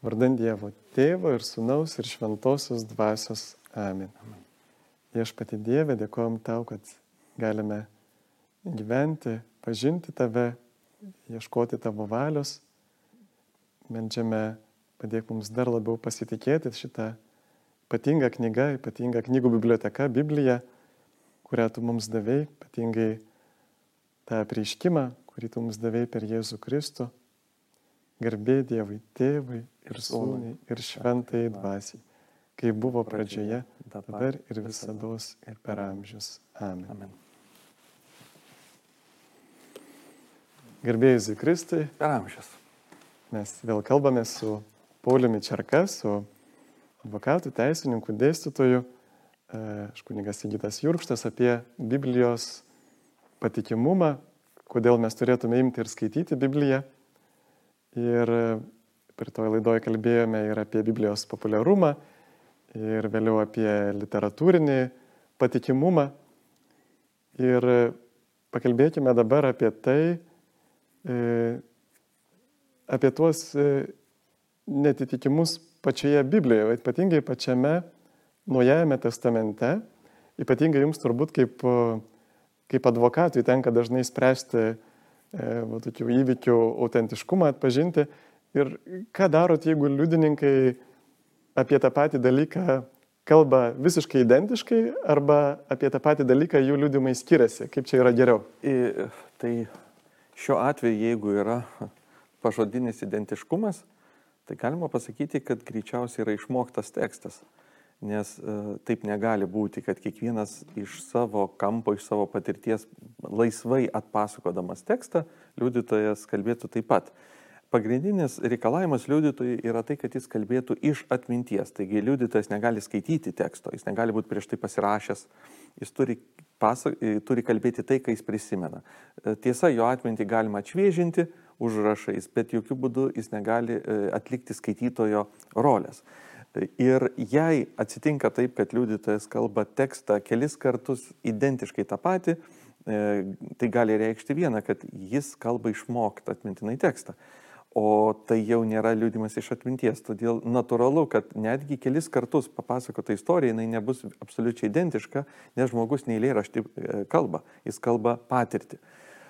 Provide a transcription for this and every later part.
Vardant Dievo Tėvo ir Sūnaus ir Šventosios Dvasios. Amen. Viešpati Dieve, dėkojom tau, kad galime gyventi, pažinti tave, ieškoti tavo valios. Meldžiame, padėk mums dar labiau pasitikėti šitą ypatingą knygą, ypatingą knygų biblioteka, Biblija, kurią tu mums davai, ypatingai tą prieškimą, kurį tu mums davai per Jėzų Kristų. Garbė Dievui, Tėvui ir Sūnui ir Šventai Dvasiai, kaip buvo pradžioje, dabar ir visada ir per amžius. Amen. Amen. Garbėjai Kristui. Per amžius. Mes vėl kalbame su Pauliumi Čerka, su advokatu, teisininku, dėstytoju, aš kunigas Sigitas Jurkštas, apie Biblijos patikimumą, kodėl mes turėtume imti ir skaityti Bibliją. Ir per toje laidoje kalbėjome ir apie Biblijos populiarumą, ir vėliau apie literatūrinį patikimumą. Ir pakalbėkime dabar apie tai, e, apie tuos e, netitikimus pačioje Biblijoje, ypatingai pačiame Naujajame testamente, ypatingai jums turbūt kaip, kaip advokatui tenka dažnai spręsti e, va, tokių įvykių autentiškumą, atpažinti. Ir ką darot, jeigu liudininkai apie tą patį dalyką kalba visiškai identiškai arba apie tą patį dalyką jų liudimai skiriasi? Kaip čia yra geriau? I, tai šiuo atveju, jeigu yra pažodinis identiškumas, tai galima pasakyti, kad greičiausiai yra išmoktas tekstas. Nes e, taip negali būti, kad kiekvienas iš savo kampo, iš savo patirties laisvai atpasakodamas tekstą, liudytojas kalbėtų taip pat. Pagrindinis reikalavimas liudytojui yra tai, kad jis kalbėtų iš atminties. Taigi liudytojas negali skaityti teksto, jis negali būti prieš tai pasirašęs, jis turi, pasak, turi kalbėti tai, ką jis prisimena. E, tiesa, jo atmintį galima atšviežinti, užrašais, bet jokių būdų jis negali e, atlikti skaitytojo rolės. Ir jei atsitinka taip, kad liudytojas kalba tekstą kelis kartus identiškai tą patį, e, tai gali reikšti vieną, kad jis kalba išmoktą atmintinai tekstą. O tai jau nėra liūdimas iš atminties. Todėl natūralu, kad netgi kelis kartus papasakota istorija, jinai nebus absoliučiai identiška, nes žmogus neįlėrašti e, kalba, jis kalba patirtį.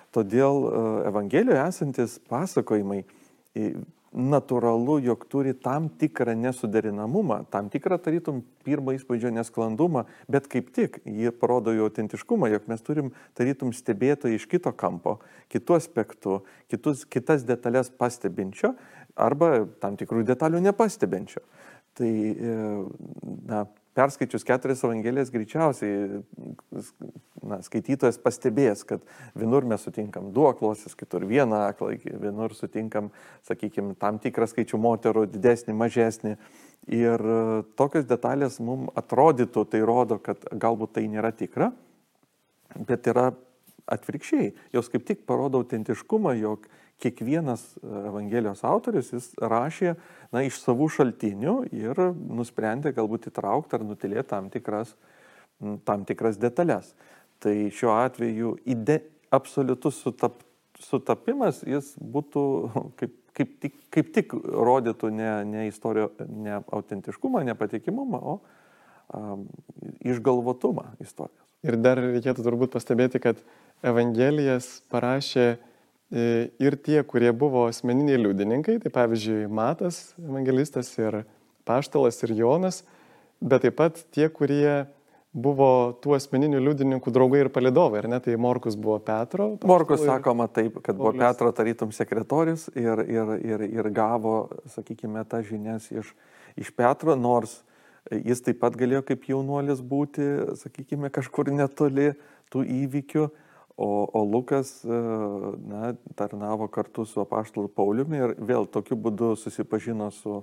Todėl e, Evangelijoje esantis pasakojimai natūralu, jog turi tam tikrą nesuderinamumą, tam tikrą, tarytum, pirmą įspūdžio nesklandumą, bet kaip tik jie parodo jo autentiškumą, jog mes turim, tarytum, stebėtojai iš kito kampo, kitų aspektų, kitus, kitas detalės pastebinčio arba tam tikrų detalių nepastebinčio. Tai, e, na, perskaičius keturias evangelijas greičiausiai na, skaitytojas pastebės, kad vienur mes sutinkam du aklosius, kitur vieną aklą, vienur sutinkam, sakykime, tam tikrą skaičių moterų, didesnį, mažesnį. Ir e, tokios detalės mums atrodytų, tai rodo, kad galbūt tai nėra tikra, bet yra atvirkščiai. Jos kaip tik parodo autentiškumą, jog kiekvienas e, Evangelijos autorius jis rašė na, iš savų šaltinių ir nusprendė galbūt įtraukti ar nutilėti tam tikras, tam tikras detalės. Tai šiuo atveju ide, absoliutus sutap, sutapimas jis būtų kaip, kaip, tik, kaip tik rodytų ne, ne, istorio, ne autentiškumą, ne patikimumą, o um, išgalvotumą istorijos. Ir dar reikėtų turbūt pastebėti, kad Evangelijas parašė E, ir tie, kurie buvo asmeniniai liudininkai, tai pavyzdžiui Matas, evangelistas ir Paštalas ir Jonas, bet taip pat tie, kurie buvo tų asmeninių liudininkų draugai ir palidovai, ar ne? Tai Morkus buvo Petro. Morkus ir... sakoma taip, kad buvo Petro tarytum sekretorius ir, ir, ir, ir gavo, sakykime, tą žinias iš, iš Petro, nors jis taip pat galėjo kaip jaunuolis būti, sakykime, kažkur netoli tų įvykių O, o Lukas na, tarnavo kartu su apaštalu Pauliumi ir vėl tokiu būdu susipažino su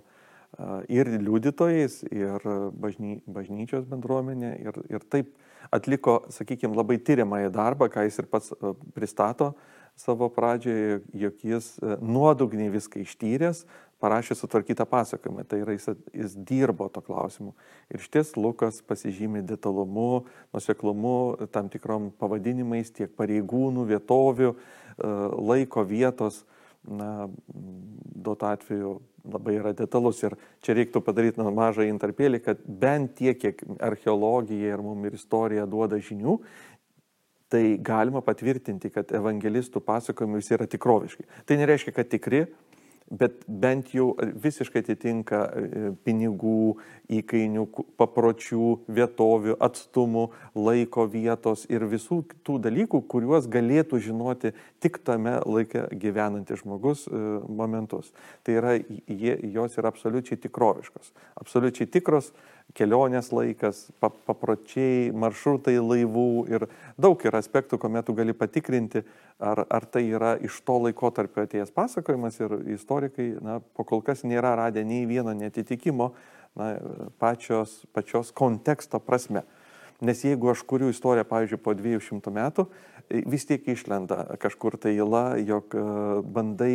ir liudytojais, ir bažny, bažnyčios bendruomenė ir, ir taip atliko, sakykime, labai tyriamąjį darbą, ką jis ir pats pristato savo pradžioje, jog jis nuodugniai viską ištyręs, parašė sutvarkytą pasakojimą, tai yra jis, jis dirbo to klausimu. Ir šties Lukas pasižymė detalumu, nuseklumu, tam tikrom pavadinimais tiek pareigūnų, vietovių, laiko vietos, na, duotu atveju labai yra detalus. Ir čia reiktų padaryti mažą intarpėlį, kad bent tiek, kiek archeologija ir mums ir istorija duoda žinių, tai galima patvirtinti, kad evangelistų pasakojimai visi yra tikroviški. Tai nereiškia, kad tikri, bet bent jau visiškai atitinka e, pinigų, įkainių, papročių, vietovių, atstumų, laiko vietos ir visų tų dalykų, kuriuos galėtų žinoti tik tame laike gyvenantis žmogus e, momentus. Tai yra, jie, jos yra absoliučiai tikroviškos, absoliučiai tikros kelionės laikas, papročiai, maršrutai laivų ir daug yra aspektų, kuomet tu gali patikrinti, ar, ar tai yra iš to laiko tarp atėjęs pasakojimas ir istorikai, na, po kol kas nėra radę nei vieno netitikimo na, pačios, pačios konteksto prasme. Nes jeigu aš kuriu istoriją, pavyzdžiui, po 200 metų, vis tiek išlenda kažkur tai įla, jog e, bandai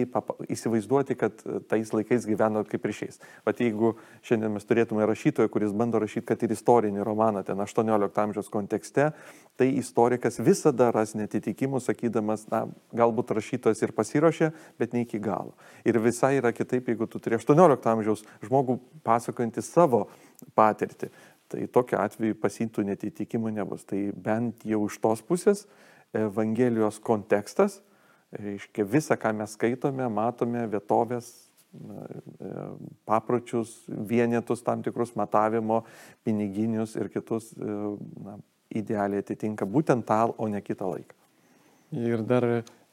įsivaizduoti, kad tais laikais gyveno kaip ryšiais. Vat jeigu šiandien mes turėtume rašytoją, kuris bando rašyti, kad ir istorinį romaną ten 18 amžiaus kontekste, tai istorikas visada ras netitikimų, sakydamas, na, galbūt rašytojas ir pasiruošė, bet ne iki galo. Ir visai yra kitaip, jeigu tu turi 18 amžiaus žmogų pasakojantį savo patirtį. Tai tokiu atveju pasintų netitikimų nebus. Tai bent jau iš tos pusės Evangelijos kontekstas, reiškia visą, ką mes skaitome, matome vietovės, e, papročius, vienetus tam tikrus matavimo, piniginius ir kitus e, na, idealiai atitinka būtent tą, o ne kitą laiką. Ir dar,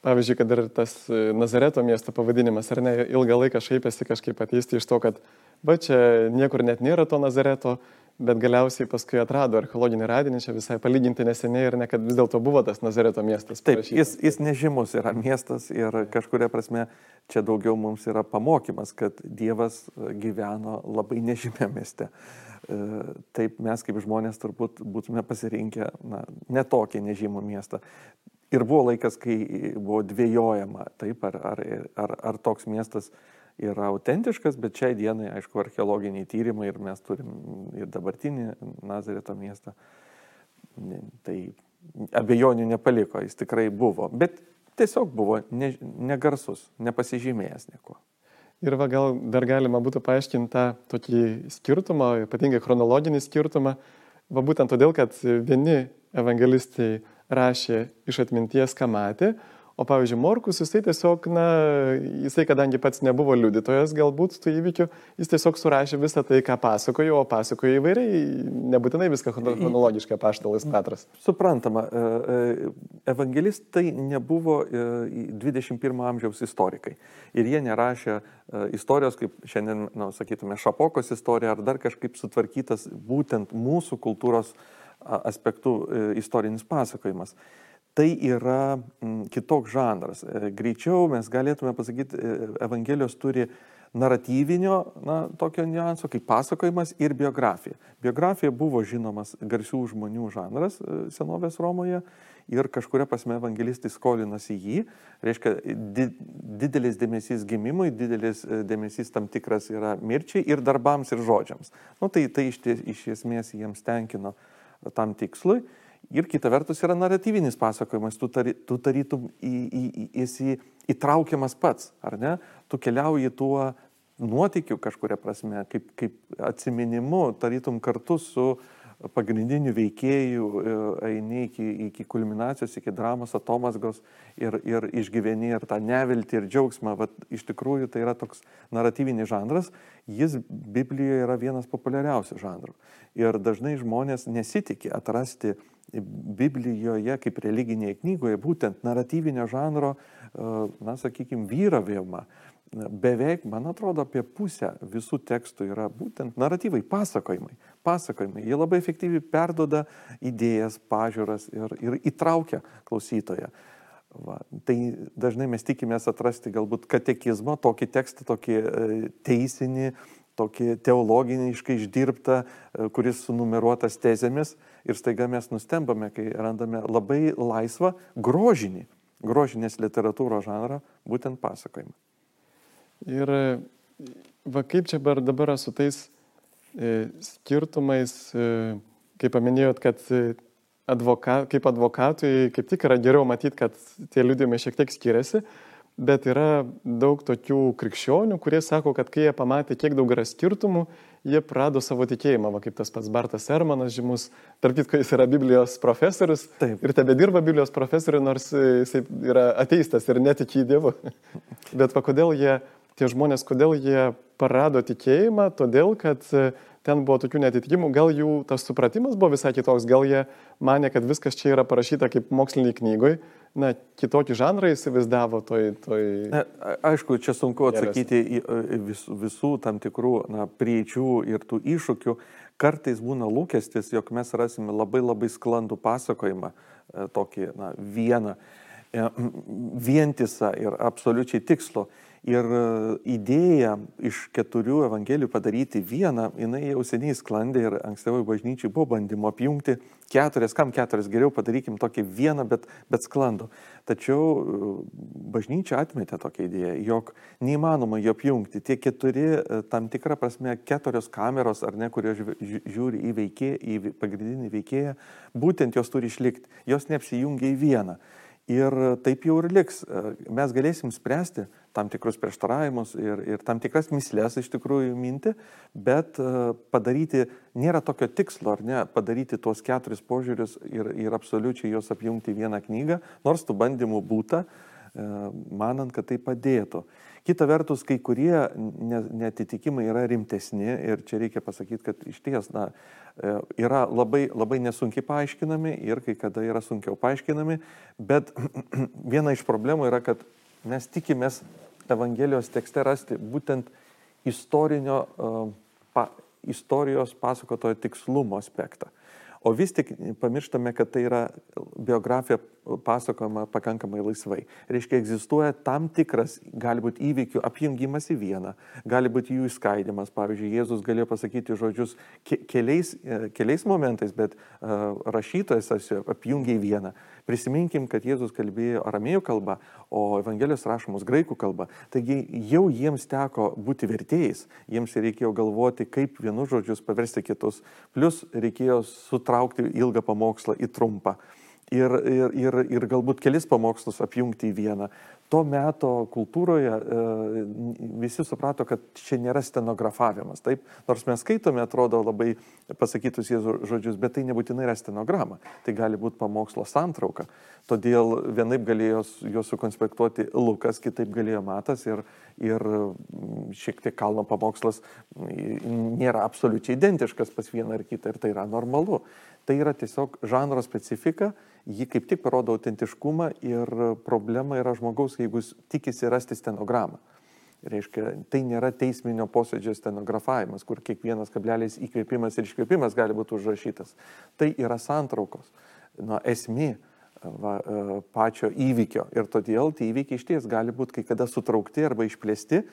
pavyzdžiui, kad ir tas e, Nazareto miesto pavadinimas, ar ne, ilgą laiką šaipėsi kažkaip ateisti iš to, kad va čia niekur net nėra to Nazareto, bet galiausiai paskui atrado archeologinį radinį čia visai palyginti neseniai ir ne, kad vis dėlto buvo tas Nazareto miestas. Taip, jis, jis nežymus yra miestas ir kažkuria prasme čia daugiau mums yra pamokymas, kad Dievas gyveno labai nežymė mieste. E, taip mes kaip žmonės turbūt būtume pasirinkę na, netokį nežymų miestą. Ir buvo laikas, kai buvo dvėjojama, taip, ar, ar, ar, ar toks miestas yra autentiškas, bet šiai dienai, aišku, archeologiniai tyrimai ir mes turim ir dabartinį Nazareto miestą. Tai abejonių nepaliko, jis tikrai buvo, bet tiesiog buvo ne, negarsus, nepasižymėjęs nieko. Ir va, gal dar galima būtų paaiškinti tą tokį skirtumą, ypatingai chronologinį skirtumą, va būtent todėl, kad vieni evangelistai rašė iš atminties, ką matė, O pavyzdžiui, Morkus, jisai tiesiog, na, jisai, kadangi pats nebuvo liudytojas galbūt tų įvykių, jis tiesiog surašė visą tai, ką pasakojo, o pasakojo įvairiai, nebūtinai viską chronologiškai paštalas Petras. Suprantama, e, e, evangelistai nebuvo 21 e, amžiaus istorikai. Ir jie nerašė istorijos, kaip šiandien, na, sakytume, Šapokos istorija ar dar kažkaip sutvarkytas būtent mūsų kultūros aspektų istorinis pasakojimas tai yra mm, kitoks žanras. E, greičiau mes galėtume pasakyti, e, Evangelijos turi naratyvinio, na, tokio niuanso, kaip pasakojimas ir biografija. Biografija buvo žinomas garsių žmonių žanras e, senovės Romoje ir kažkuria pasme evangelistai skolinasi jį. Reiškia, di, didelis dėmesys gimimui, didelis dėmesys tam tikras yra mirčiai ir darbams ir žodžiams. Nu, tai tai iš, iš esmės jiems tenkino tam tikslui. Ir kita vertus yra naratyvinis pasakojimas, tu, tari, tu tarytum į, į, į, esi įtraukiamas pats, ar ne? Tu keliauji tuo nuotikiu kažkuria prasme, kaip, kaip atsiminimu, tarytum kartu su pagrindiniu veikėju, e, eini iki, iki kulminacijos, iki dramos, atomasgos ir, ir išgyveni ir tą neviltį ir džiaugsmą. Vat, iš tikrųjų tai yra toks naratyvinis žanras, jis Biblijoje yra vienas populiariausių žanrų. Ir dažnai žmonės nesitikė atrasti Biblijoje kaip religinėje knygoje būtent naratyvinio žanro, e, na, sakykime, vyravimą. Beveik, man atrodo, apie pusę visų tekstų yra būtent naratyvai, pasakojimai. Pasakojimai. Jie labai efektyviai perdoda idėjas, pažiūras ir, ir įtraukia klausytoją. Va. Tai dažnai mes tikimės atrasti galbūt katekizmo, tokį tekstą, tokį e, teisinį, tokį teologiniškai išdirbtą, e, kuris sunumeruotas tezėmis ir staiga mes nustembame, kai randame labai laisvą grožinį, grožinės literatūros žanrą, būtent pasakojimą. Ir va kaip čia dabar su tais e, skirtumais, e, kaip paminėjot, kad e, advoka, kaip advokatui kaip tik yra geriau matyti, kad tie liūdėjimai šiek tiek skiriasi, bet yra daug tokių krikščionių, kurie sako, kad kai jie pamatė, kiek daug yra skirtumų, jie prado savo tikėjimą, va, kaip tas pats Bartas Ermanas žymus, tarp kitko jis yra Biblijos profesorius Taip. ir tebe dirba Biblijos profesoriu, nors jis yra ateistas ir netiki į Dievą. bet va, kodėl jie, tie žmonės, kodėl jie prarado tikėjimą, todėl kad ten buvo tokių netitikimų, gal jų tas supratimas buvo visai kitoks, gal jie mane, kad viskas čia yra parašyta kaip moksliniai knygoj, na, kitokį žanrą įsivaizdavo toj... toj... Na, aišku, čia sunku atsakyti į vis, visų tam tikrų na, prieičių ir tų iššūkių. Kartais būna lūkestis, jog mes rasime labai labai sklandų pasakojimą, e, tokį na, vieną, e, vientisą ir absoliučiai tikslo. Ir e, idėja iš keturių evangelijų padaryti vieną, jinai jau seniai sklandė ir ankstyvoji bažnyčiai buvo bandymo apjungti keturias, kam keturias, geriau padarykim tokį vieną, bet, bet sklandų. Tačiau e, bažnyčia atmetė tokią idėją, jog neįmanoma jų apjungti. Tie keturi, e, tam tikrą prasme, keturios kameros, ar ne, kurios žiūri į, veikėją, į pagrindinį veikėją, būtent jos turi išlikti, jos neapsijungia į vieną. Ir taip jau ir liks. Mes galėsim spręsti tam tikrus prieštaravimus ir, ir tam tikras mislės iš tikrųjų minti, bet padaryti, nėra tokio tikslo, ar ne, padaryti tuos keturis požiūrius ir, ir absoliučiai juos apjungti į vieną knygą, nors tų bandymų būta, manant, kad tai padėtų. Kita vertus, kai kurie netitikimai yra rimtesni ir čia reikia pasakyti, kad iš ties na, e, yra labai, labai nesunkiai paaiškinami ir kai kada yra sunkiau paaiškinami, bet viena iš problemų yra, kad mes tikimės Evangelijos tekste rasti būtent istorinio, e, pa, istorijos pasakotojo tikslumo aspektą. O vis tik pamirštame, kad tai yra biografija pasakojama pakankamai laisvai. Reiškia, egzistuoja tam tikras, gali būti įvykių apjungimas į vieną, gali būti jų įskaidimas. Pavyzdžiui, Jėzus galėjo pasakyti žodžius keliais, e, keliais momentais, bet uh, rašytojas apjungia į vieną. Prisiminkim, kad Jėzus kalbėjo aramėjų kalbą, o Evangelijos rašomos graikų kalba. Taigi jau jiems teko būti vertėjais, jiems reikėjo galvoti, kaip vienus žodžius paversti kitus, plus reikėjo sutraukti ilgą pamokslą į trumpą ir, ir, ir, ir galbūt kelis pamokslus apjungti į vieną. Tuo metu kultūroje e, visi suprato, kad čia nėra stenografavimas. Taip, nors mes skaitome, atrodo labai pasakytus Jėzų žodžius, bet tai nebūtinai yra stenograma. Tai gali būti pamokslo santrauka. Todėl vienaip galėjo juos sukonspektuoti Lukas, kitaip galėjo Matas ir, ir šiek tiek kalno pamokslas nėra absoliučiai identiškas pas vieną ar kitą ir tai yra normalu. Tai yra tiesiog žanro specifika, ji kaip tik parodo autentiškumą ir problema yra žmogaus, jeigu jis tikisi rasti stenogramą. Reiškia, tai nėra teisminio posėdžio stenografavimas, kur kiekvienas kablelis įkvėpimas ir iškvėpimas gali būti užrašytas. Tai yra santraukos. Na, esmė va, e, pačio įvykio. Ir todėl tie įvykiai iš ties gali būti kai kada sutraukti arba išplėsti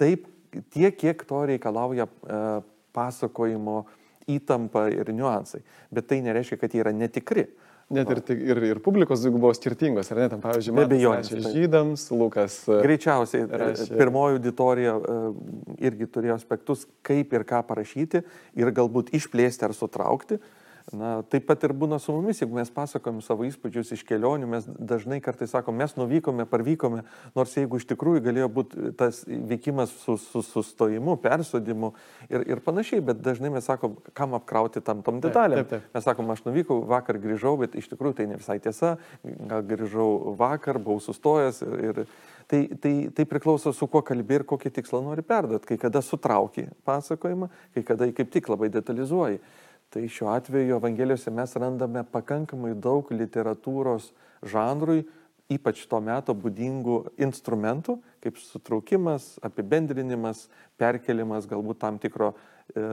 taip tiek, kiek to reikalauja e, pasakojimo įtampa ir niuansai. Bet tai nereiškia, kad jie yra netikri. Net ir, ir, ir publikos buvo skirtingos, ar ne? Tam, pavyzdžiui, be abejo, žydams, Lukas. E, Greičiausiai, e, rašė. pirmoji auditorija e, irgi turėjo aspektus, kaip ir ką parašyti ir galbūt išplėsti ar sutraukti. Na, taip pat ir būna su mumis, jeigu mes pasakojam savo įspūdžius iš kelionių, mes dažnai kartais sakom, mes nuvykome, parvykome, nors jeigu iš tikrųjų galėjo būti tas vykimas su, su sustojimu, persodimu ir, ir panašiai, bet dažnai mes sakom, kam apkrauti tam tom detalėm. Taip, taip, taip. Mes sakom, aš nuvykau, vakar grįžau, bet iš tikrųjų tai ne visai tiesa, gal grįžau vakar, buvau sustojęs ir, ir Tai, tai, tai priklauso su kuo kalbė ir kokį tikslą nori perduoti. Kai kada sutrauki pasakojimą, kai kada kaip tik labai detalizuoji. Tai šiuo atveju Evangelijose mes randame pakankamai daug literatūros žanrui, ypač to meto būdingų instrumentų, kaip sutraukimas, apibendrinimas, perkelimas galbūt tam tikro e,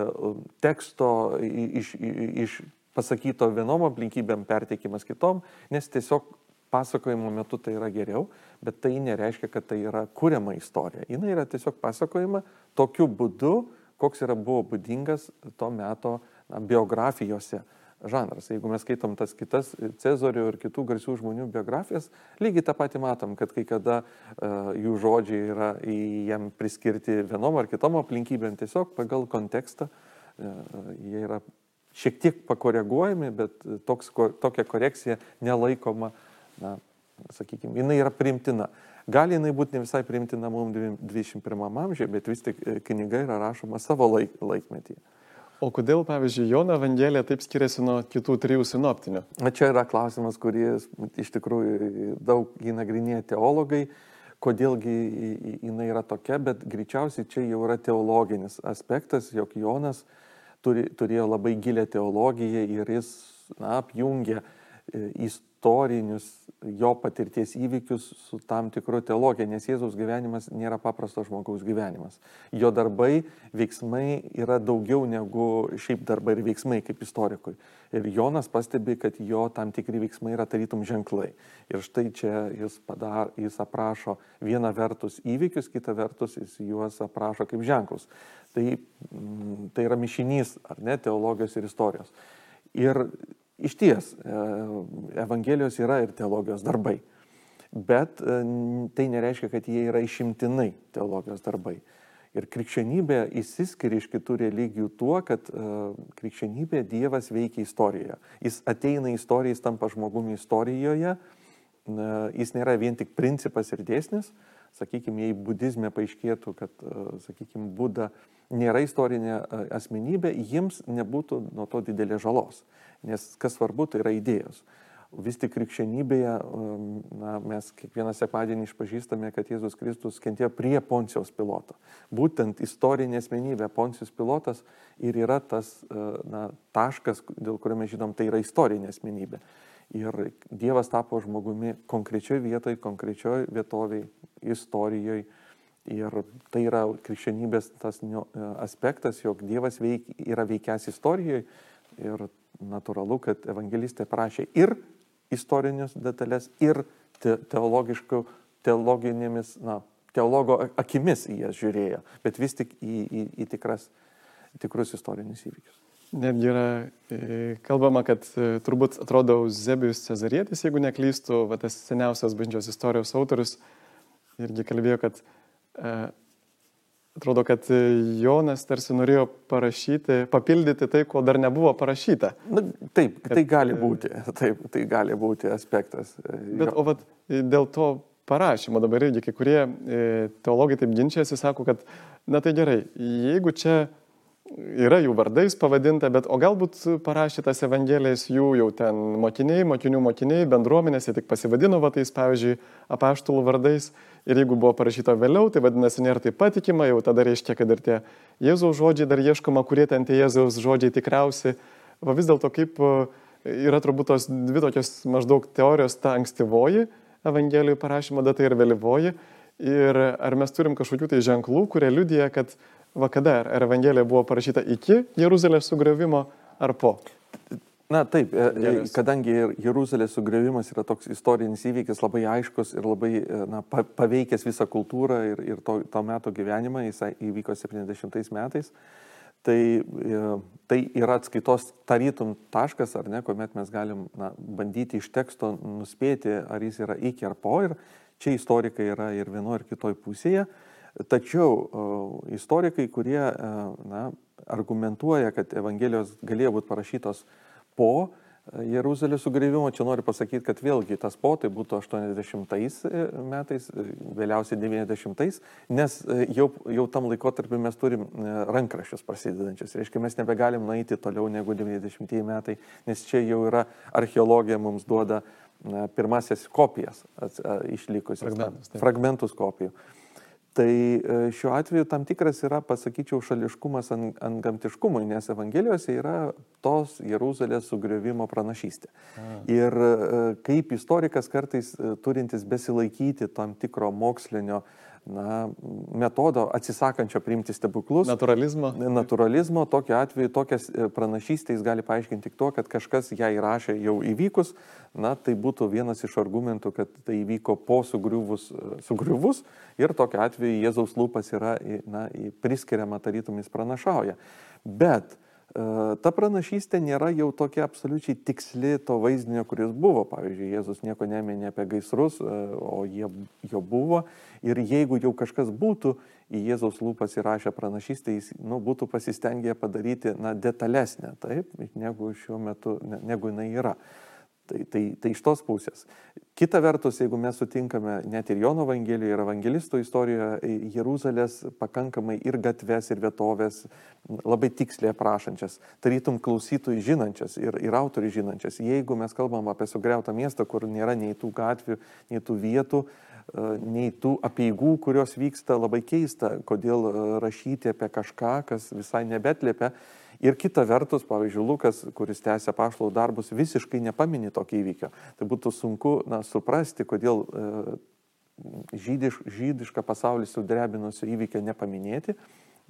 teksto iš, iš pasakyto vienom aplinkybėm perteikimas kitom, nes tiesiog pasakojimo metu tai yra geriau, bet tai nereiškia, kad tai yra kuriama istorija. Jis yra tiesiog pasakojama tokiu būdu, koks yra buvo būdingas to meto biografijose žanras. Jeigu mes skaitom tas kitas Cezorių ir kitų garsių žmonių biografijas, lygiai tą patį matom, kad kai kada uh, jų žodžiai yra jam priskirti vienom ar kitom aplinkybėm, tiesiog pagal kontekstą uh, jie yra šiek tiek pakoreguojami, bet toks, ko, tokia korekcija nelaikoma, na, sakykime, jinai yra primtina. Gali jinai būti ne visai priimtina mums 21 amžiuje, bet vis tik e, knyga yra rašoma savo laik, laikmetyje. O kodėl, pavyzdžiui, Jono Evangelija taip skiriasi nuo kitų trijų sinoptinių? Na, čia yra klausimas, kurį iš tikrųjų daug įnagrinėja teologai, kodėlgi jinai yra tokia, bet greičiausiai čia jau yra teologinis aspektas, jog Jonas turi, turėjo labai gilę teologiją ir jis na, apjungia e, istorinius jo patirties įvykius su tam tikru teologija, nes Jėzaus gyvenimas nėra paprasto žmogaus gyvenimas. Jo darbai, veiksmai yra daugiau negu šiaip darbai ir veiksmai kaip istorikui. Ir Jonas pastebi, kad jo tam tikri veiksmai yra tarytum ženklai. Ir štai čia jis, padar, jis aprašo vieną vertus įvykius, kitą vertus jis juos aprašo kaip ženklus. Tai, mm, tai yra mišinys, ar ne, teologijos ir istorijos. Ir Iš ties, e, Evangelijos yra ir teologijos darbai, bet e, tai nereiškia, kad jie yra išimtinai teologijos darbai. Ir krikščionybė įsiskiria iš kitų religijų tuo, kad uh, krikščionybė Dievas veikia istorijoje. Jis ateina istoriją, jis tampa žmogumi istorijoje, jis nėra vien tik principas ir dėsnis. Sakykime, jei budizme paaiškėtų, kad, sakykime, Buda nėra istorinė asmenybė, jiems nebūtų nuo to didelės žalos. Nes kas svarbu, tai yra idėjos. Vis tik krikščionybėje um, na, mes kiekvieną sekmadienį išpažįstame, kad Jėzus Kristus kentėjo prie Poncijos piloto. Būtent istorinė asmenybė Poncijos pilotas ir yra tas uh, na, taškas, dėl kurio mes žinom, tai yra istorinė asmenybė. Ir Dievas tapo žmogumi konkrečioje vietoje, konkrečioje vietoviai, istorijoje. Ir tai yra krikščionybės tas aspektas, jog Dievas veik, yra veikęs istorijoje ir natūralu, kad evangelistė prašė ir istorinius detalės, ir teologinėmis, na, teologo akimis į jas žiūrėjo, bet vis tik į, į, į tikras, tikrus istorinius įvykius. Netgi yra e, kalbama, kad e, turbūt atrodo Zebijus Cezarietis, jeigu neklystų, va, tas seniausias bažnyčios istorijos autorius, irgi kalbėjo, kad e, atrodo, kad Jonas tarsi norėjo parašyti, papildyti tai, ko dar nebuvo parašyta. Na, taip, kad, tai gali būti, taip, tai gali būti aspektas. Bet, o vat, dėl to parašymo dabar irgi kai kurie e, teologai taip ginčiasi, sako, kad, na tai gerai, jeigu čia yra jų vardais pavadinta, bet o galbūt parašė tas evangelijas jų jau ten mokiniai, mokinių mokiniai, bendruomenės, jie tik pasivadino va tais, pavyzdžiui, apaštulų vardais ir jeigu buvo parašyta vėliau, tai vadinasi nėra taip patikima, jau tada reiškia, kad ir tie Jėzaus žodžiai dar ieškoma, kurie ten tie Jėzaus žodžiai tikriausiai. Va vis dėlto kaip e, yra turbūt tos dvi tokios maždaug teorijos, ta ankstyvoji Evangelijų parašymo data ir vėlyvoji. Ir ar mes turim kažkokių tai ženklų, kurie liudija, kad va kada, ar Evangelija buvo parašyta iki Jeruzalės sugriovimo ar po? Na taip, e, e, kadangi Jeruzalės sugriovimas yra toks istorinis įvykis labai aiškus ir labai e, na, paveikęs visą kultūrą ir, ir to, to meto gyvenimą, jis įvyko 70 metais, tai, tai yra atskaitos tarytum taškas, ar ne, kuomet mes galim na, bandyti iš teksto nuspėti, ar jis yra iki ar po ir čia istorikai yra ir vienoje ir kitoje pusėje. Tačiau istorikai, kurie na, argumentuoja, kad Evangelijos galėjo būti parašytos po Jeruzalės sugrįvimo, čia noriu pasakyti, kad vėlgi tas po tai būtų 80 e, metais, e, vėliausiai 90, nes e, jau, jau tam laikotarpiu mes turim rankraščius prasidedančius. Reiškia, mes nebegalim nueiti toliau negu 90 metai, nes čia jau yra archeologija mums duoda pirmasis kopijas išlikusias, fragmentus, fragmentus kopijų. Tai e, šiuo atveju tam tikras yra, pasakyčiau, šališkumas ant, ant gamtiškumui, nes Evangelijose yra tos Jeruzalės sugriovimo pranašystė. A. Ir e, kaip istorikas kartais e, turintis besilaikyti tam tikro mokslinio uh, na, metodo atsisakančio priimti stebuklus. Naturalizmo. Naturalizmo, tokiu atveju tokias e, pranašystės gali paaiškinti tik to, kad kažkas ją įrašė jau įvykus. Na, tai būtų vienas iš argumentų, kad tai įvyko po sugriuvus, e, sugriuvus ir tokiu atveju Jėzaus lūpas yra na, priskiriama tarytum jis pranašauja. Bet ta pranašystė nėra jau tokia absoliučiai tiksli to vaizdinio, kuris buvo. Pavyzdžiui, Jėzus nieko neminė apie gaisrus, e, o jie jo buvo. Ir jeigu jau kažkas būtų į Jėzaus lūpas įrašę pranašystę, jis nu, būtų pasistengę padaryti na, detalesnę, taip, negu šiuo metu, negu jinai yra. Tai, tai, tai iš tos pusės. Kita vertus, jeigu mes sutinkame net ir Jono Evangelijoje ir evangelistų istorijoje Jeruzalės pakankamai ir gatves, ir vietovės labai tiksliai aprašančias, tarytum klausytojų žinančias ir, ir autorių žinančias. Jeigu mes kalbam apie sugriautą miestą, kur nėra nei tų gatvių, nei tų vietų, e, nei tų apieigų, kurios vyksta, labai keista, kodėl e, rašyti apie kažką, kas visai nebetlėpia Ir kita vertus, pavyzdžiui, Lukas, kuris tęsia pašlau darbus, visiškai nepaminė tokio įvykio. Tai būtų sunku na, suprasti, kodėl e, žydiš, žydišką pasaulį sudrebinusio įvykio nepaminėti,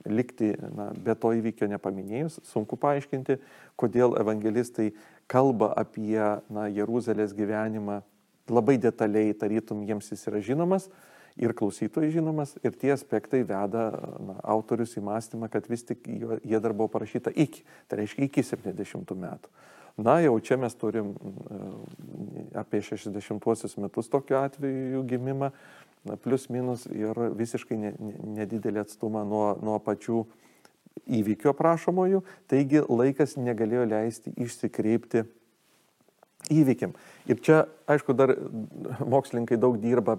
likti na, be to įvykio nepaminėjus. Sunku paaiškinti, kodėl evangelistai kalba apie na, Jeruzalės gyvenimą labai detaliai, tarytum jiems jis yra žinomas ir klausytojai žinomas, ir tie aspektai veda na, autorius į mąstymą, kad vis tik jie dar buvo parašyta iki, tai reiškia iki 70 metų. Na, jau čia mes turim apie 60 metus tokiu atveju gimimą, plus minus ir visiškai nedidelį atstumą nuo, nuo pačių įvykių aprašomojų, taigi laikas negalėjo leisti išsikreipti įvykiam. Ir čia, aišku, dar mokslininkai daug dirba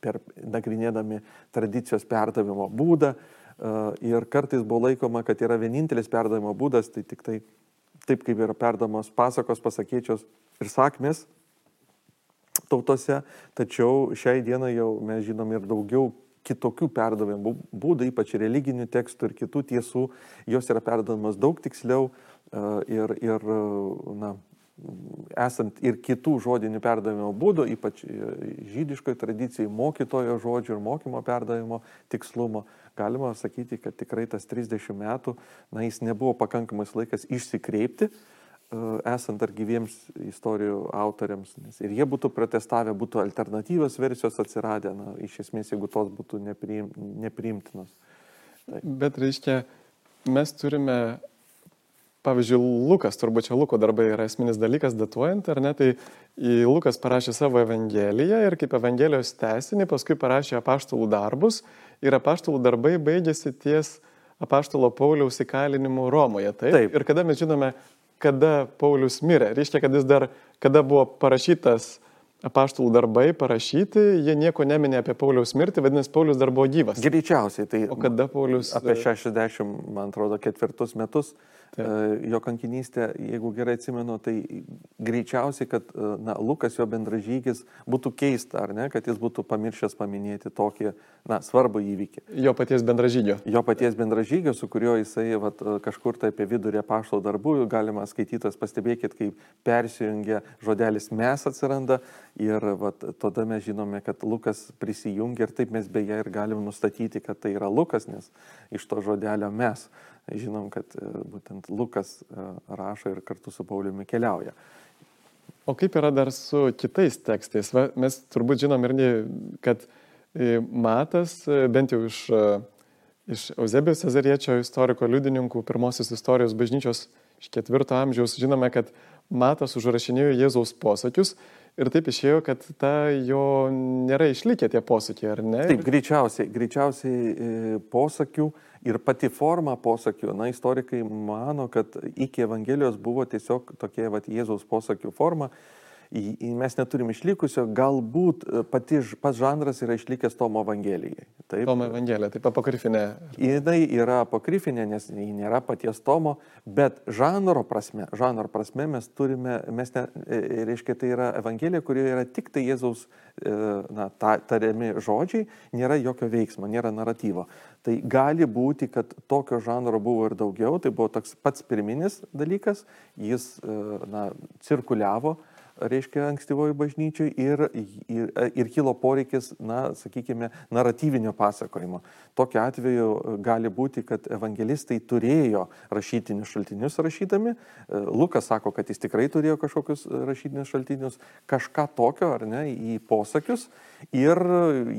per nagrinėdami tradicijos perdavimo būdą e, ir kartais buvo laikoma, kad yra vienintelis perdavimo būdas, tai tik tai taip kaip yra perdamos pasakos, pasakėčios ir sakmės tautose, tačiau šiai dienai jau mes žinom ir daugiau kitokių perdavimo būdų, ypač religinių tekstų ir kitų tiesų, jos yra perdavimas daug tiksliau e, ir, ir na, esant ir kitų žodinių perdavimo būdų, ypač žydiškoje tradicijai, mokytojo žodžių ir mokymo perdavimo tikslumo, galima sakyti, kad tikrai tas 30 metų, na, jis nebuvo pakankamas laikas išsikreipti, e, esant ar gyviems istorijų autoriams. Nes ir jie būtų protestavę, būtų alternatyvios versijos atsiradę, na, iš esmės, jeigu tos būtų nepriim, nepriimtinos. Tai. Bet reiškia, mes turime pavyzdžiui, Lukas, turbūt čia Luko darbai yra esminis dalykas datuojant, ar ne, tai Lukas parašė savo Evangeliją ir kaip Evangelijos tesinį, paskui parašė apaštalų darbus ir apaštalų darbai baigėsi ties apaštalo Pauliaus įkalinimu Romoje. Taip? taip. Ir kada mes žinome, kada Paulius mirė, reiškia, kad jis dar, kada buvo parašytas apaštalų darbai parašyti, jie nieko neminė apie Pauliaus mirtį, vadinasi, Paulius dar buvo gyvas. Greičiausiai, tai. O kada Paulius. Apie 60, man atrodo, ketvirtus metus Taip. Jo kankinystė, jeigu gerai atsimenu, tai greičiausiai, kad na, Lukas, jo bendražygis, būtų keista, ar ne, kad jis būtų pamiršęs paminėti tokį na, svarbų įvykį. Jo paties bendražygio. Jo paties bendražygio, su kuriuo jisai vat, kažkur tai apie vidurį pašto darbų, galima skaitytas, pastebėkit, kaip persijungia žodelis mes atsiranda ir vat, tada mes žinome, kad Lukas prisijungia ir taip mes beje ir galim nustatyti, kad tai yra Lukas, nes iš to žodelio mes žinom, kad e, būtent Lukas e, rašo ir kartu su Pauliumi keliauja. O kaip yra dar su kitais tekstais? Va, mes turbūt žinom ir, kad e, Matas, bent jau iš, iš Eusebijos Cezariečio istoriko liudininkų, pirmosios istorijos bažnyčios iš ketvirto amžiaus, žinome, kad Matas užrašinėjo Jėzaus posakius ir taip išėjo, kad ta jo nėra išlikę tie posakiai, ar ne? Taip, greičiausiai, greičiausiai posakių Ir pati forma posakių, na, istorikai mano, kad iki Evangelijos buvo tiesiog tokia vat, Jėzaus posakių forma, mes neturim išlikusio, galbūt e, pati, pats žanras yra išlikęs Tomo Evangelijai. Taip. Tomo Evangelija, taip apokrifinė. Jinai yra apokrifinė, nes ji nėra paties Tomo, bet žanro prasme, žanro prasme mes turime, mes ne, e, reiškia, tai yra Evangelija, kurioje yra tik tai Jėzaus e, na, ta, tariami žodžiai, nėra jokio veiksmo, nėra naratyvo. Tai gali būti, kad tokio žanro buvo ir daugiau, tai buvo toks pats pirminis dalykas, jis na, cirkuliavo reiškia, ankstyvoji bažnyčiai ir, ir, ir kilo poreikis, na, sakykime, naratyvinio pasakojimo. Tokiu atveju gali būti, kad evangelistai turėjo rašytinius šaltinius rašydami. Lukas sako, kad jis tikrai turėjo kažkokius rašytinius šaltinius, kažką tokio, ar ne, į posakius. Ir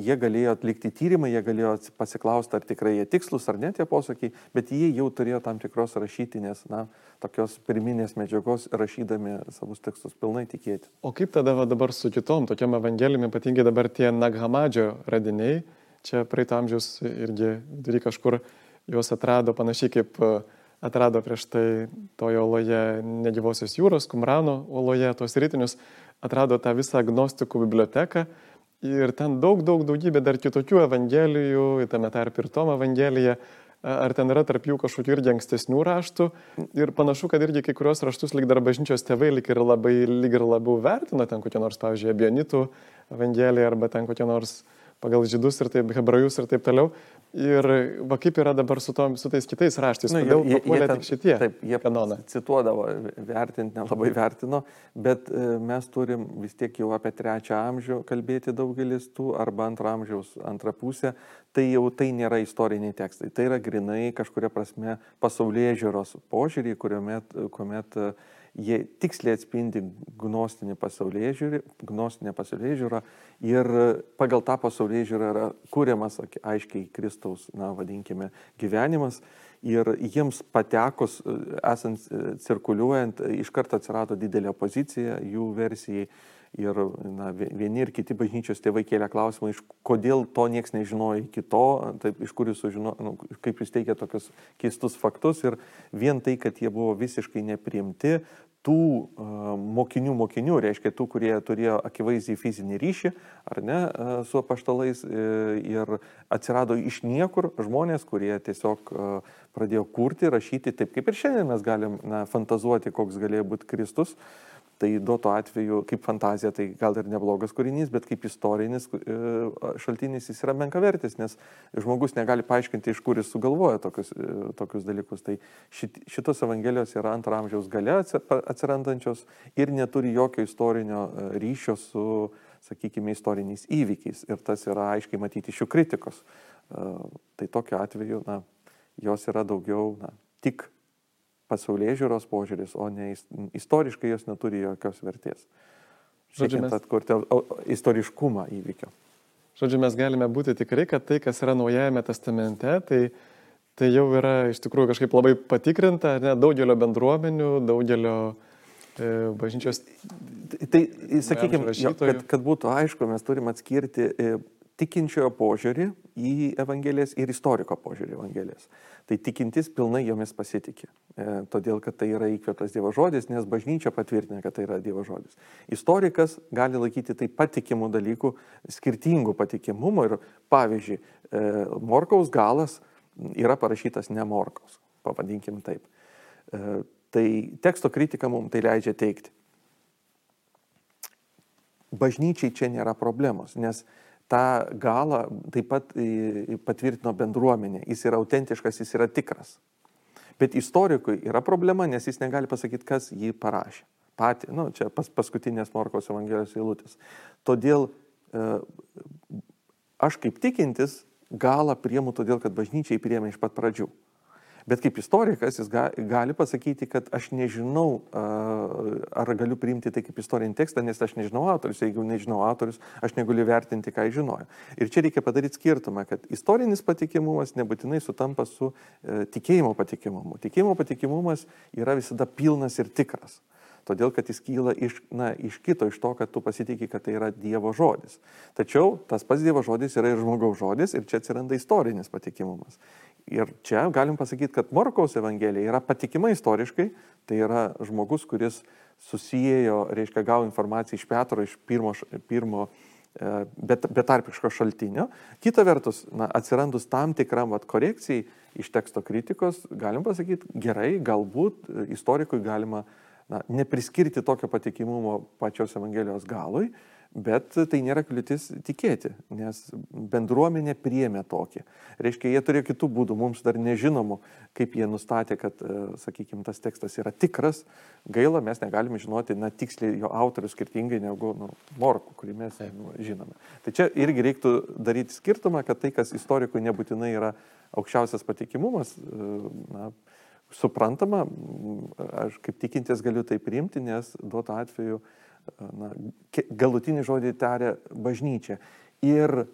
jie galėjo atlikti tyrimą, jie galėjo pasiklausti, ar tikrai jie tikslus ar ne tie posakiai, bet jie jau turėjo tam tikros rašytinės, na, tokios pirminės medžiagos rašydami savus tekstus pilnai tikėti. O kaip tada va, dabar su kitom tokiam evangelijom, ypatingai dabar tie Naghamadžio radiniai, čia praeito amžiaus irgi vidury kažkur juos atrado panašiai kaip e, atrado prieš tai toje oloje negyvosios jūros, Kumrano oloje, tuos rytinius, atrado tą visą agnostikų biblioteką ir ten daug, daug, daugybė dar kitokių evangelijų, tame tarp ir Tomo evangelija, ar ten yra tarp jų kažkokių irgi ankstesnių raštų. Ir panašu, kad irgi kai kurios raštus lyg dar bažnyčios tėvai lyg ir, labai, lyg ir labiau vertino, ten kokie nors, pavyzdžiui, Abionitų evangelija arba ten kokie nors pagal žydus ir taip, hebrajus ir taip toliau. Ir va kaip yra dabar su, tom, su tais kitais raštais, nu, kodėl jie, jie tik šitie? Taip, jie kanoną. Cituodavo, vertinti nelabai vertino, bet e, mes turim vis tiek jau apie trečią amžių kalbėti daugelis tų, arba antrą amžiaus antrą pusę, tai jau tai nėra istoriniai tekstai, tai yra grinai kažkuria prasme pasaulyje žiūros požiūrį, kuomet, kuomet jie tiksliai atspindi gnostinį pasaulyje žiūrį, gnostinę pasaulyje žiūrą ir pagal tą pasaulyje žiūrą yra kūriamas aiškiai Kristaus, na, vadinkime, gyvenimas. Ir jiems patekus, esant cirkuliuojant, iš karto atsirado didelė opozicija jų versijai. Ir na, vieni ir kiti bažnyčios tėvai kėlė klausimą, iš kodėl to niekas nežinojo iki to, taip, iš kur jūs sužinojo, nu, kaip jūs teikia tokius keistus faktus. Ir vien tai, kad jie buvo visiškai neprimti, tų uh, mokinių mokinių, reiškia tų, kurie turėjo akivaizdžiai fizinį ryšį, ar ne, uh, su apaštalais uh, ir atsirado iš niekur žmonės, kurie tiesiog pradėjo kurti, rašyti taip, kaip ir šiandien mes galim na, fantazuoti, koks galėjo būti Kristus. Tai duoto atveju kaip fantazija tai gal ir neblogas kūrinys, bet kaip istorinis e, šaltinis jis yra menkavertis, nes žmogus negali paaiškinti, iš kur jis sugalvoja tokius, e, tokius dalykus. Tai šit, šitos evangelijos yra antro amžiaus gale atsirandančios ir neturi jokio istorinio e, ryšio su, sakykime, istoriniais įvykiais. Ir tas yra aiškiai matyti iš jų kritikos. Tai tokiu atveju, na, jos yra daugiau, na, tik pasaulyje žiūros požiūris, o ne istoriškai jos neturi jokios vertės. Žodžiu, mes atkurti istoriškumą įvykio. Žodžiu, mes galime būti tikrai, kad tai, kas yra Naujajame testamente, tai, tai jau yra iš tikrųjų kažkaip labai patikrinta, ne, daugelio bendruomenių, daugelio e, bažnyčios. Tai, tai sakykime, kad, kad būtų aišku, mes turime atskirti e, tikinčiojo požiūrį į Evangelijas ir istoriko požiūrį į Evangelijas. Tai tikintis pilnai jomis pasitikė, e, todėl kad tai yra įkvėptas Dievo žodis, nes bažnyčia patvirtina, kad tai yra Dievo žodis. Istorikas gali laikyti tai patikimų dalykų, skirtingų patikimumų ir pavyzdžiui, e, Morkaus galas yra parašytas ne Morkaus, pavadinkim taip. E, tai teksto kritika mums tai leidžia teikti. Bažnyčiai čia nėra problemos, nes tą galą taip pat patvirtino bendruomenė. Jis yra autentiškas, jis yra tikras. Bet istorikui yra problema, nes jis negali pasakyti, kas jį parašė. Pati, nu, čia pas, paskutinės Morkos Evangelijos eilutės. Todėl e, aš kaip tikintis galą priemu todėl, kad bažnyčiai priemė iš pat pradžių. Bet kaip istorikas jis ga, gali pasakyti, kad aš nežinau, ar galiu priimti tai kaip istorinį tekstą, nes aš nežinau autorius. Jeigu nežinau autorius, aš negaliu vertinti, ką jis žinojo. Ir čia reikia padaryti skirtumą, kad istorinis patikimumas nebūtinai sutampa su e, tikėjimo patikimumu. Tikėjimo patikimumas yra visada pilnas ir tikras todėl kad jis kyla iš, na, iš kito, iš to, kad tu pasitikė, kad tai yra Dievo žodis. Tačiau tas pats Dievo žodis yra ir žmogaus žodis ir čia atsiranda istorinis patikimumas. Ir čia galim pasakyti, kad Morkaus Evangelija yra patikima istoriškai, tai yra žmogus, kuris susijėjo, reiškia, gavo informaciją iš Petro, iš pirmo, pirmo e, bet, betarpiško šaltinio. Kita vertus, na, atsirandus tam tikram vat, korekcijai iš teksto kritikos, galim pasakyti, gerai, galbūt istorikui galima na, nepriskirti tokio patikimumo pačios Evangelijos galui, bet tai nėra kliūtis tikėti, nes bendruomenė priemė tokį. Reiškia, jie turėjo kitų būdų, mums dar nežinomų, kaip jie nustatė, kad, e, sakykime, tas tekstas yra tikras. Gaila, mes negalime žinoti, na, tiksliai jo autorius skirtingai negu nu, Morku, kurį mes nu, žinome. Tai čia irgi reiktų daryti skirtumą, kad tai, kas istorikui nebūtinai yra aukščiausias patikimumas, e, na, suprantama, aš kaip tikintis galiu tai priimti, nes duoto atveju na, galutinį žodį taria bažnyčia. Ir e,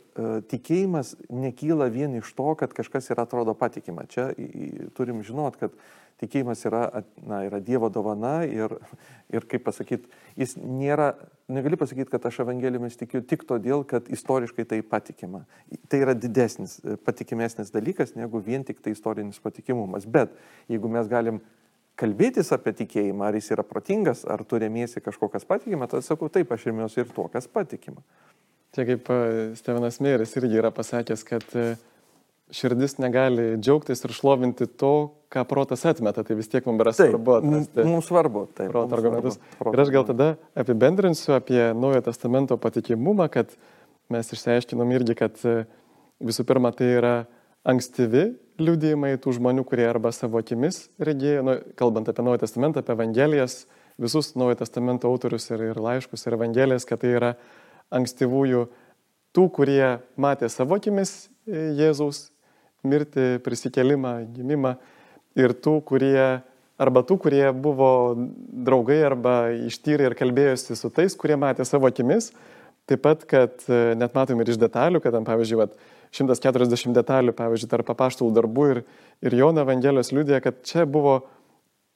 tikėjimas nekyla vien iš to, kad kažkas yra atrodo patikima. Čia į, turim žinot, kad tikėjimas yra, na, yra Dievo dovana ir, ir kaip pasakyti, jis nėra, negali pasakyti, kad aš Evangelijomis tikiu tik todėl, kad istoriškai tai patikima. Tai yra didesnis, patikimesnis dalykas negu vien tik tai istorinis patikimumas. Bet jeigu mes galim kalbėtis apie tikėjimą, ar jis yra protingas, ar turėmėsi kažkokias patikimą, tada sakau, taip, aš remiuosi ir tuo, kas patikima. Čia kaip e, Stevenas Mėris irgi yra pasakęs, kad e, širdis negali džiaugtis ir šlovinti to, ką protas atmeta, tai vis tiek mums yra svarbu atrasti. Mums svarbu, tai. Proto argumentus. Proto. Ir aš gal tada apibendrinsiu apie Naujojo testamento patikimumą, kad mes išsiaiškinom irgi, kad e, visų pirma tai yra ankstyvi liūdėjimai tų žmonių, kurie arba savo akimis regėjo, nu, kalbant apie Naujojo testamentą, apie Evangelijas, visus Naujojo testamento autorius ir, ir laiškus ir Evangelijas, kad tai yra ankstyvųjų, tų, kurie matė savo akimis e, Jėzaus mirtį, prisikelimą, gimimą ir tų, kurie, arba tų, kurie buvo draugai arba ištyrė ir kalbėjosi su tais, kurie matė savo akimis. Taip pat, kad e, net matom ir iš detalių, kad pavyzdžiui, vat, 140 detalių, pavyzdžiui, tarp papaštalų darbų ir, ir Jono Evangelijos liūdė, kad čia buvo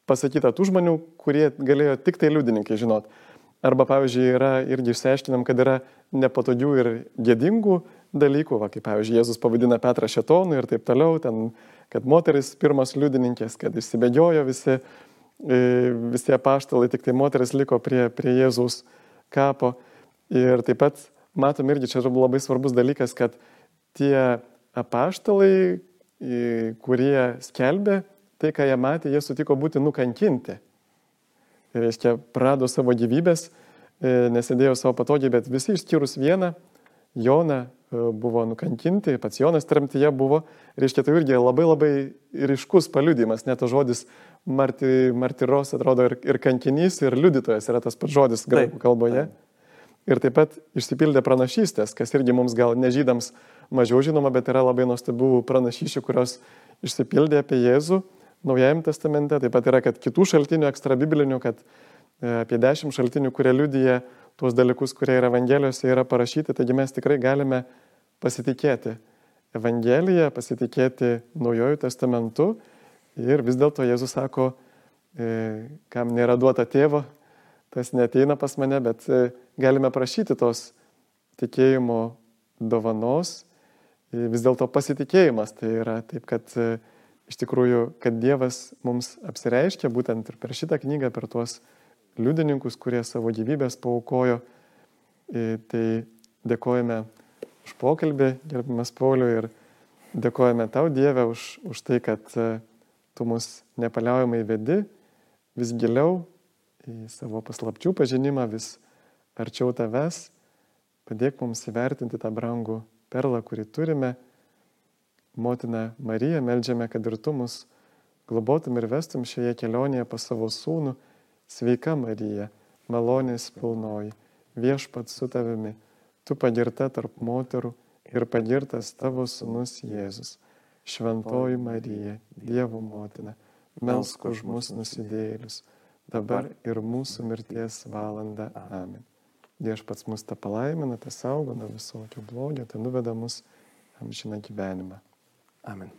pasakyta tų žmonių, kurie galėjo tik tai liudininkai žinot. Arba, pavyzdžiui, yra irgi išsiaiškinam, kad yra nepatogių ir gėdingų dalykų, va, kaip, pavyzdžiui, Jėzus pavadina Petrą šetonu ir taip toliau, ten, kad moteris pirmas liudininkės, kad išsibėgiojo visi, e, visi apaštalai, tik tai moteris liko prie, prie Jėzaus kapo. Ir taip pat matom irgi, čia yra labai svarbus dalykas, kad tie apaštalai, kurie skelbė tai, ką jie matė, jie sutiko būti nukankinti reiškia, prado savo gyvybės, e, nesėdėjo savo patogiai, bet visi išskyrus vieną, Joną e, buvo nukankinti, pats Jonas tremtyje buvo, reiškia, tai irgi labai labai ryškus paliudimas, net tas žodis marti, martyros atrodo ir, ir kankinys, ir liudytojas yra tas pats žodis graikų kalboje. Taip. Ir taip pat išsipildė pranašystės, kas irgi mums gal nežydams mažiau žinoma, bet yra labai nuostabių pranašyšių, kurios išsipildė apie Jėzų Naujajame testamente, taip pat yra, kad kitų šaltinių, ekstra biblinių, kad e, apie dešimt šaltinių, kurie liudyja tuos dalykus, kurie yra Evangelijose, yra parašyti, taigi mes tikrai galime pasitikėti Evangeliją, pasitikėti Naujojų testamentu. Ir vis dėlto Jėzus sako, e, kam nėra duota tėvo, tas neteina pas mane, bet e, galime prašyti tos tikėjimo dovanos, vis dėlto pasitikėjimas tai yra taip, kad iš tikrųjų, kad Dievas mums apsireiškia būtent ir per šitą knygą, per tuos liudininkus, kurie savo gyvybės paukojo. Tai dėkojame už pokalbį, gerbimas Pauliu, ir dėkojame tau Dievę už, už tai, kad e, tu mus nepaliaujamai vedi vis giliau į savo paslapčių pažinimą, vis arčiau tavęs. Padėk mums įvertinti tą brangų perlą, kurį turime Motina Marija, melžiame, kad ir tu mus globotum ir vestum šioje kelionėje pas savo sūnų. Sveika Marija, malonės pilnoji, viešpat su tavimi, tu pagirta tarp moterų ir pagirtas tavo sūnus Jėzus. Šventoji Marija, Dievo motina, melsk už mus nusidėlius, dabar ir mūsų mirties valanda. Amen. Viešpats mus tą palaimina, tą saugo nuo visokio blogio, tai nuveda mus amžiną gyvenimą. Amen.